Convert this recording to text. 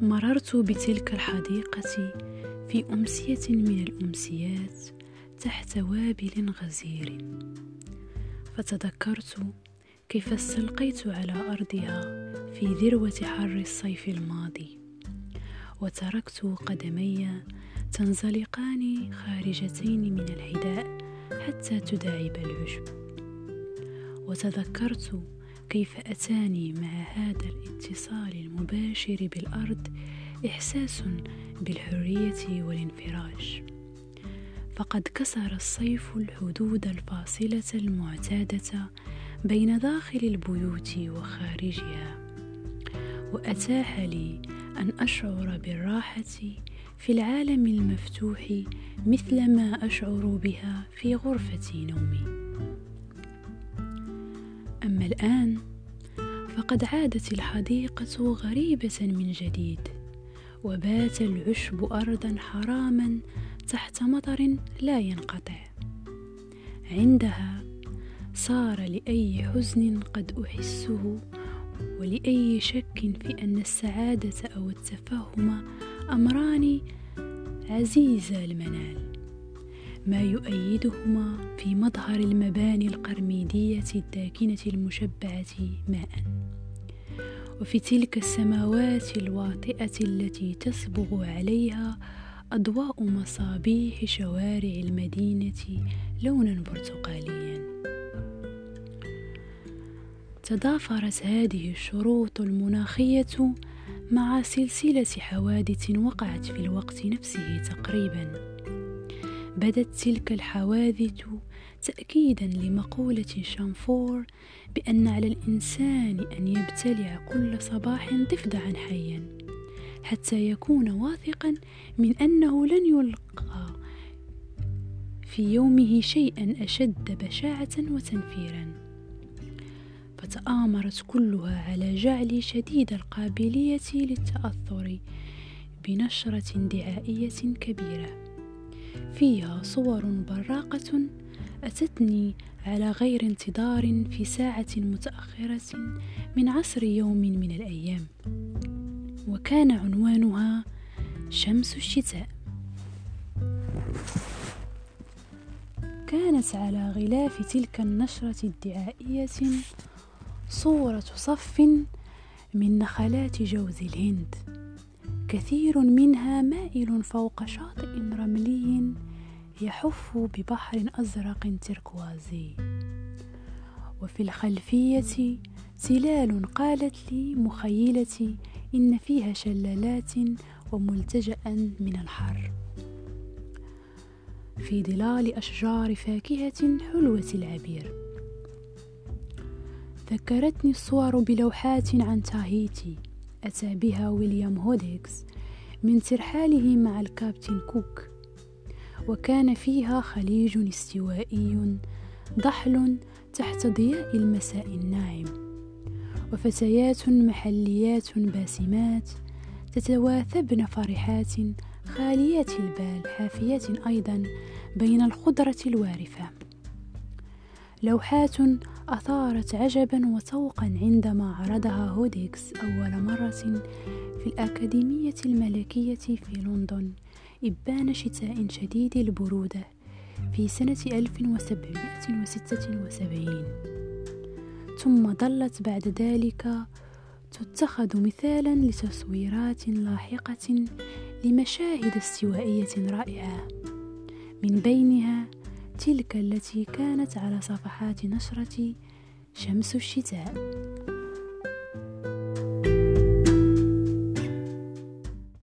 مررت بتلك الحديقة في أمسية من الأمسيات تحت وابل غزير. فتذكرت كيف استلقيت على أرضها في ذروة حر الصيف الماضي وتركت قدمي تنزلقان خارجتين من الحذاء حتى تداعب العشب. وتذكرت كيف أتاني مع هذا الاتصال المباشر بالأرض إحساس بالحرية والانفراج فقد كسر الصيف الحدود الفاصلة المعتادة بين داخل البيوت وخارجها وأتاح لي أن أشعر بالراحة في العالم المفتوح مثل ما أشعر بها في غرفة نومي. أما الآن فقد عادت الحديقة غريبة من جديد وبات العشب أرضا حراما تحت مطر لا ينقطع. عندها صار لأي حزن قد أحسه ولأي شك في أن السعادة أو التفاهم أمران عزيزا المنال. ما يؤيدهما في مظهر المباني القرميدية الداكنة المشبعة ماء. وفي تلك السماوات الواطئة التي تصبغ عليها أضواء مصابيح شوارع المدينة لونا برتقاليا. تضافرت هذه الشروط المناخية مع سلسلة حوادث وقعت في الوقت نفسه تقريبا. بدت تلك الحوادث تأكيدا لمقولة شامفور بأن على الإنسان أن يبتلع كل صباح ضفدعا حيا حتى يكون واثقا من أنه لن يلقى في يومه شيئا أشد بشاعة وتنفيرا. فتآمرت كلها على جعلي شديد القابلية للتأثر بنشرة دعائية كبيرة. فيها صور براقة أتتني على غير انتظار في ساعة متأخرة من عصر يوم من الأيام. وكان عنوانها شمس الشتاء. كانت على غلاف تلك النشرة الدعائية صورة صف من نخلات جوز الهند. كثير منها مائل فوق شاطئ رملي يحف ببحر أزرق تركوازي. وفي الخلفية تلال قالت لي مخيلتي إن فيها شلالات وملتجأ من الحر. في ظلال أشجار فاكهة حلوة العبير. ذكرتني الصور بلوحات عن تاهيتي. أتى بها ويليام هوديكس من ترحاله مع الكابتن كوك وكان فيها خليج استوائي ضحل تحت ضياء المساء الناعم وفتيات محليات باسمات تتواثبن فرحات خاليات البال حافيات أيضا بين الخضرة الوارفة. لوحات أثارت عجبا وسوقا عندما عرضها هوديكس أول مرة في الأكاديمية الملكية في لندن إبان شتاء شديد البرودة في سنة 1776 ثم ظلت بعد ذلك تتخذ مثالا لتصويرات لاحقة لمشاهد استوائية رائعة. من بينها تلك التي كانت على صفحات نشرة شمس الشتاء.